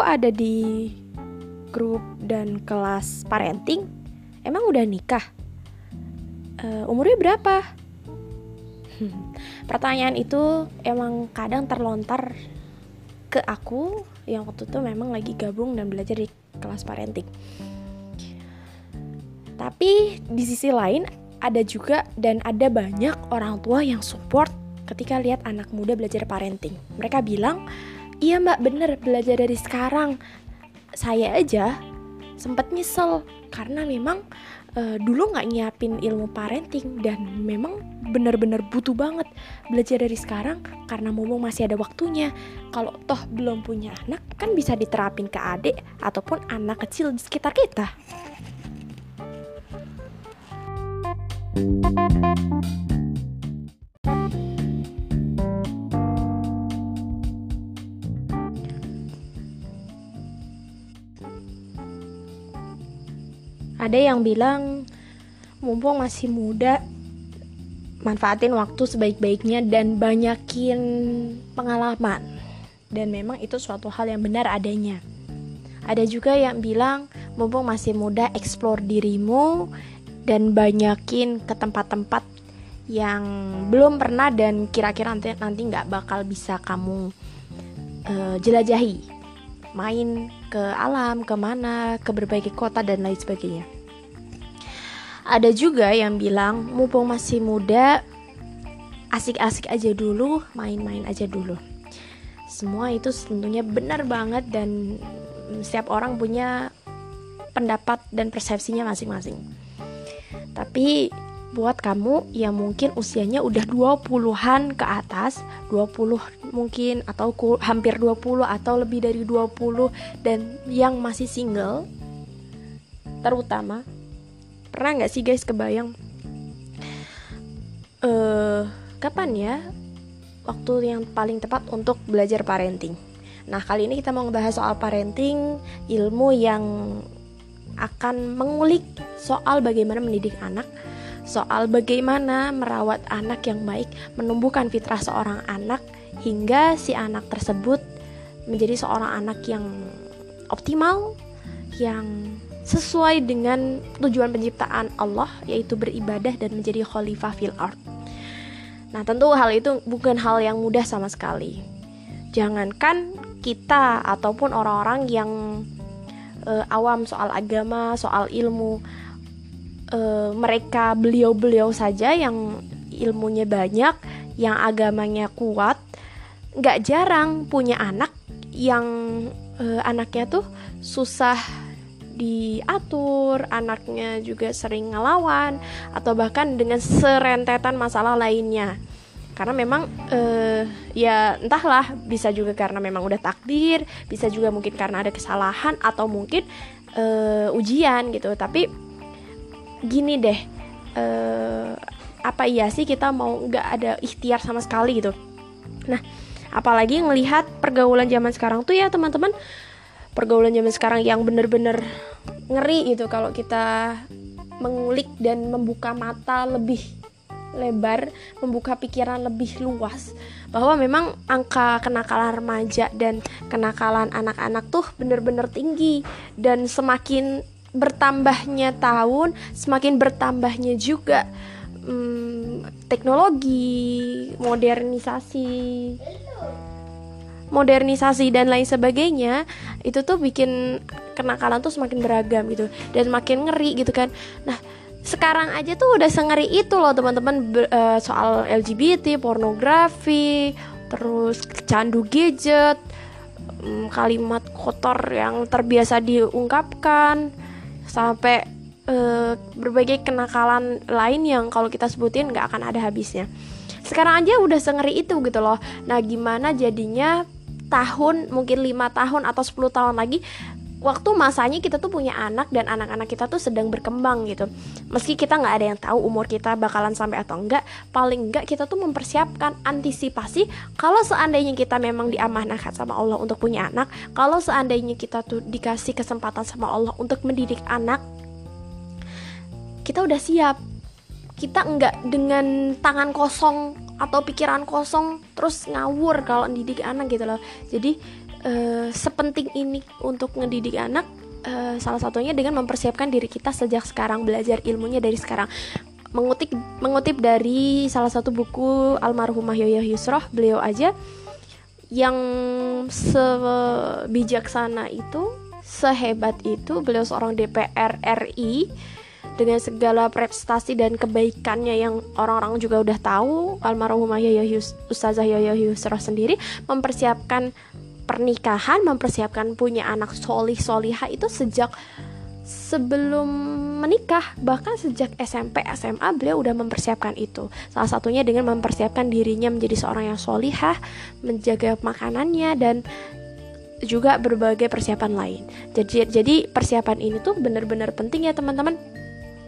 kok ada di grup dan kelas parenting? Emang udah nikah? Uh, umurnya berapa? Pertanyaan itu emang kadang terlontar ke aku yang waktu itu memang lagi gabung dan belajar di kelas parenting. Tapi di sisi lain ada juga dan ada banyak orang tua yang support ketika lihat anak muda belajar parenting. Mereka bilang, iya mbak bener belajar dari sekarang. Saya aja sempat nyesel karena memang uh, dulu nggak nyiapin ilmu parenting dan memang benar-benar butuh banget belajar dari sekarang karena mumpung masih ada waktunya kalau toh belum punya anak kan bisa diterapin ke adik ataupun anak kecil di sekitar kita ada yang bilang mumpung masih muda manfaatin waktu sebaik-baiknya dan banyakin pengalaman. Dan memang itu suatu hal yang benar adanya. Ada juga yang bilang mumpung masih muda explore dirimu dan banyakin ke tempat-tempat yang belum pernah dan kira-kira nanti nanti nggak bakal bisa kamu uh, jelajahi main ke alam ke mana ke berbagai kota dan lain sebagainya ada juga yang bilang mumpung masih muda asik-asik aja dulu, main-main aja dulu. Semua itu tentunya benar banget dan setiap orang punya pendapat dan persepsinya masing-masing. Tapi buat kamu yang mungkin usianya udah 20-an ke atas, 20 mungkin atau hampir 20 atau lebih dari 20 dan yang masih single terutama pernah nggak sih guys kebayang? Uh, kapan ya waktu yang paling tepat untuk belajar parenting? Nah kali ini kita mau ngebahas soal parenting ilmu yang akan mengulik soal bagaimana mendidik anak soal bagaimana merawat anak yang baik menumbuhkan fitrah seorang anak hingga si anak tersebut menjadi seorang anak yang optimal yang sesuai dengan tujuan penciptaan Allah yaitu beribadah dan menjadi khalifah fil ard. Nah, tentu hal itu bukan hal yang mudah sama sekali. Jangankan kita ataupun orang-orang yang uh, awam soal agama, soal ilmu, uh, mereka beliau-beliau saja yang ilmunya banyak, yang agamanya kuat, nggak jarang punya anak yang uh, anaknya tuh susah diatur, anaknya juga sering ngelawan atau bahkan dengan serentetan masalah lainnya. Karena memang uh, ya entahlah bisa juga karena memang udah takdir, bisa juga mungkin karena ada kesalahan atau mungkin uh, ujian gitu. Tapi gini deh, uh, apa iya sih kita mau nggak ada ikhtiar sama sekali gitu. Nah, apalagi ngelihat pergaulan zaman sekarang tuh ya teman-teman pergaulan zaman sekarang yang bener-bener ngeri gitu kalau kita mengulik dan membuka mata lebih lebar, membuka pikiran lebih luas bahwa memang angka kenakalan remaja dan kenakalan anak-anak tuh bener-bener tinggi dan semakin bertambahnya tahun, semakin bertambahnya juga hmm, teknologi, modernisasi modernisasi dan lain sebagainya itu tuh bikin kenakalan tuh semakin beragam gitu dan makin ngeri gitu kan. Nah sekarang aja tuh udah sengeri itu loh teman-teman uh, soal LGBT pornografi terus candu gadget um, kalimat kotor yang terbiasa diungkapkan sampai uh, berbagai kenakalan lain yang kalau kita sebutin nggak akan ada habisnya. Sekarang aja udah sengeri itu gitu loh. Nah gimana jadinya tahun mungkin lima tahun atau 10 tahun lagi waktu masanya kita tuh punya anak dan anak-anak kita tuh sedang berkembang gitu. Meski kita nggak ada yang tahu umur kita bakalan sampai atau enggak paling enggak kita tuh mempersiapkan antisipasi kalau seandainya kita memang diamanahkan sama Allah untuk punya anak kalau seandainya kita tuh dikasih kesempatan sama Allah untuk mendidik anak kita udah siap. Kita enggak dengan tangan kosong atau pikiran kosong terus ngawur kalau didik anak gitu loh. Jadi uh, sepenting ini untuk ngedidik anak uh, salah satunya dengan mempersiapkan diri kita sejak sekarang belajar ilmunya dari sekarang. Mengutip mengutip dari salah satu buku almarhumah Yoyo Yusroh beliau aja yang sebijaksana itu sehebat itu beliau seorang DPR RI dengan segala prestasi dan kebaikannya yang orang-orang juga udah tahu almarhumah Yoyo Yus, Ustazah sendiri mempersiapkan pernikahan mempersiapkan punya anak solih solihah itu sejak sebelum menikah bahkan sejak SMP SMA beliau udah mempersiapkan itu. Salah satunya dengan mempersiapkan dirinya menjadi seorang yang solihah menjaga makanannya dan juga berbagai persiapan lain. Jadi jadi persiapan ini tuh benar-benar penting ya teman-teman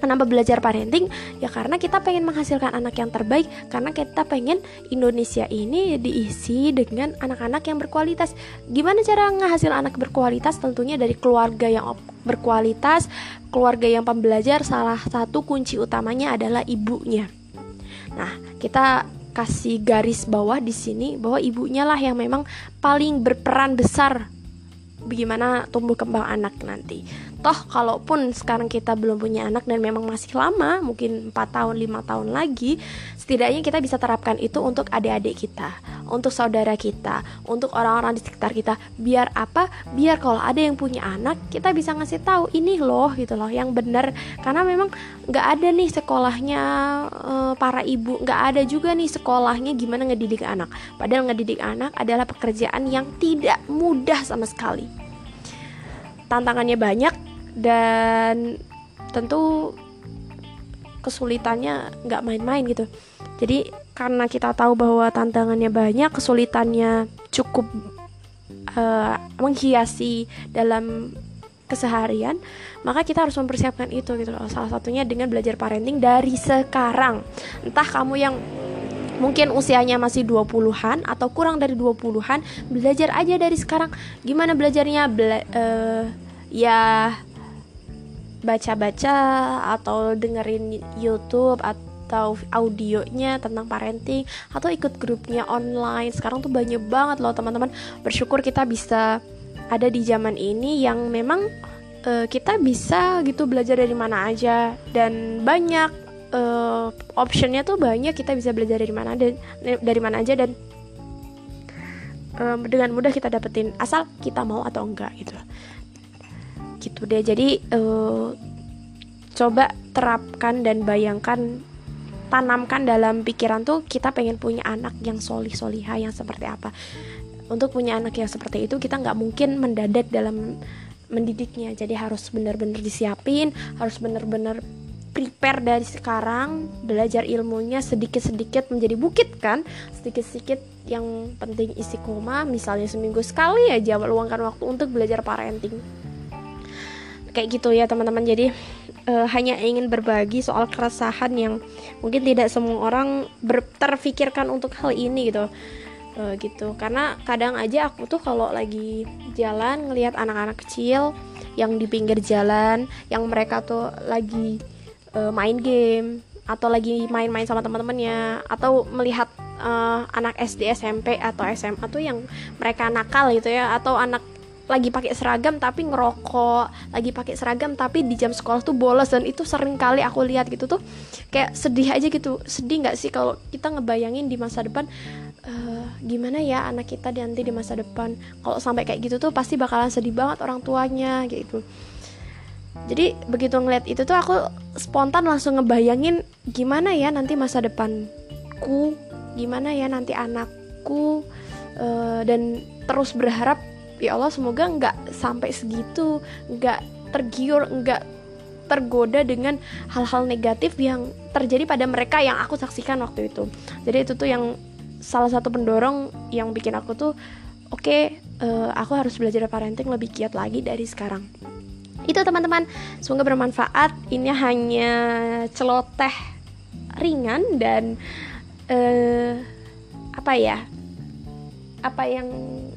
Kenapa belajar parenting? Ya karena kita pengen menghasilkan anak yang terbaik Karena kita pengen Indonesia ini diisi dengan anak-anak yang berkualitas Gimana cara ngehasil anak berkualitas? Tentunya dari keluarga yang berkualitas Keluarga yang pembelajar salah satu kunci utamanya adalah ibunya Nah kita kasih garis bawah di sini bahwa ibunya lah yang memang paling berperan besar bagaimana tumbuh kembang anak nanti toh kalaupun sekarang kita belum punya anak dan memang masih lama mungkin 4 tahun 5 tahun lagi setidaknya kita bisa terapkan itu untuk adik-adik kita untuk saudara kita untuk orang-orang di sekitar kita. Biar apa? Biar kalau ada yang punya anak kita bisa ngasih tahu ini loh gitu loh yang benar. Karena memang nggak ada nih sekolahnya uh, para ibu nggak ada juga nih sekolahnya gimana ngedidik anak. Padahal ngedidik anak adalah pekerjaan yang tidak mudah sama sekali. Tantangannya banyak dan tentu kesulitannya nggak main-main gitu. Jadi karena kita tahu bahwa tantangannya banyak kesulitannya cukup uh, menghiasi dalam keseharian maka kita harus mempersiapkan itu gitu loh. Salah satunya dengan belajar parenting dari sekarang. Entah kamu yang mungkin usianya masih 20-an atau kurang dari 20-an belajar aja dari sekarang. Gimana belajarnya? Bela uh, ya baca-baca atau dengerin YouTube atau audionya tentang parenting atau ikut grupnya online. Sekarang tuh banyak banget loh teman-teman. Bersyukur kita bisa ada di zaman ini yang memang uh, kita bisa gitu belajar dari mana aja. Dan banyak uh, optionnya tuh banyak kita bisa belajar dari mana dan dari mana aja dan um, dengan mudah kita dapetin asal kita mau atau enggak gitu gitu deh. Jadi uh, coba terapkan dan bayangkan tanamkan dalam pikiran tuh kita pengen punya anak yang solih solihah yang seperti apa. Untuk punya anak yang seperti itu kita nggak mungkin mendadak dalam mendidiknya. Jadi harus benar-benar disiapin harus benar-benar prepare dari sekarang belajar ilmunya sedikit-sedikit menjadi bukit kan? Sedikit-sedikit yang penting isi koma misalnya seminggu sekali aja luangkan waktu untuk belajar parenting kayak gitu ya teman-teman. Jadi uh, hanya ingin berbagi soal keresahan yang mungkin tidak semua orang ber terfikirkan untuk hal ini gitu. Uh, gitu. Karena kadang aja aku tuh kalau lagi jalan ngelihat anak-anak kecil yang di pinggir jalan yang mereka tuh lagi uh, main game atau lagi main-main sama teman-temannya atau melihat uh, anak SD SMP atau SMA tuh yang mereka nakal gitu ya atau anak lagi pakai seragam tapi ngerokok lagi pakai seragam tapi di jam sekolah tuh bolos dan itu sering kali aku lihat gitu tuh kayak sedih aja gitu. Sedih nggak sih kalau kita ngebayangin di masa depan uh, gimana ya anak kita nanti di masa depan? Kalau sampai kayak gitu tuh pasti bakalan sedih banget orang tuanya gitu. Jadi begitu ngeliat itu tuh aku spontan langsung ngebayangin gimana ya nanti masa depanku gimana ya nanti anakku uh, dan terus berharap ya Allah semoga nggak sampai segitu nggak tergiur nggak tergoda dengan hal-hal negatif yang terjadi pada mereka yang aku saksikan waktu itu. Jadi itu tuh yang salah satu pendorong yang bikin aku tuh oke okay, uh, eh, aku harus belajar parenting lebih giat lagi dari sekarang. Itu teman-teman. Semoga bermanfaat. Ini hanya celoteh ringan dan uh, apa ya apa yang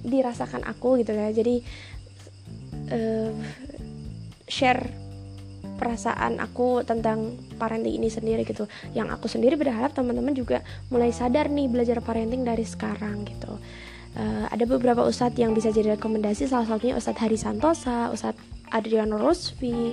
dirasakan aku gitu ya. Jadi uh, share perasaan aku tentang parenting ini sendiri gitu. Yang aku sendiri berharap teman-teman juga mulai sadar nih belajar parenting dari sekarang gitu. Uh, ada beberapa ustadz yang bisa jadi rekomendasi. Salah satunya Ustadz Hari Santosa, Ustadz Adriano Rosvi,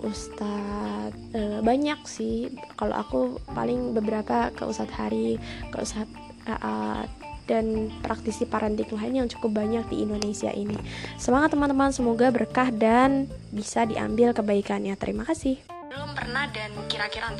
Ustadz uh, banyak sih. Kalau aku paling beberapa ke Ustadz Hari ke Ustadz uh, dan praktisi parenting lain yang cukup banyak di Indonesia ini. Semangat teman-teman, semoga berkah dan bisa diambil kebaikannya. Terima kasih. Belum pernah dan kira-kira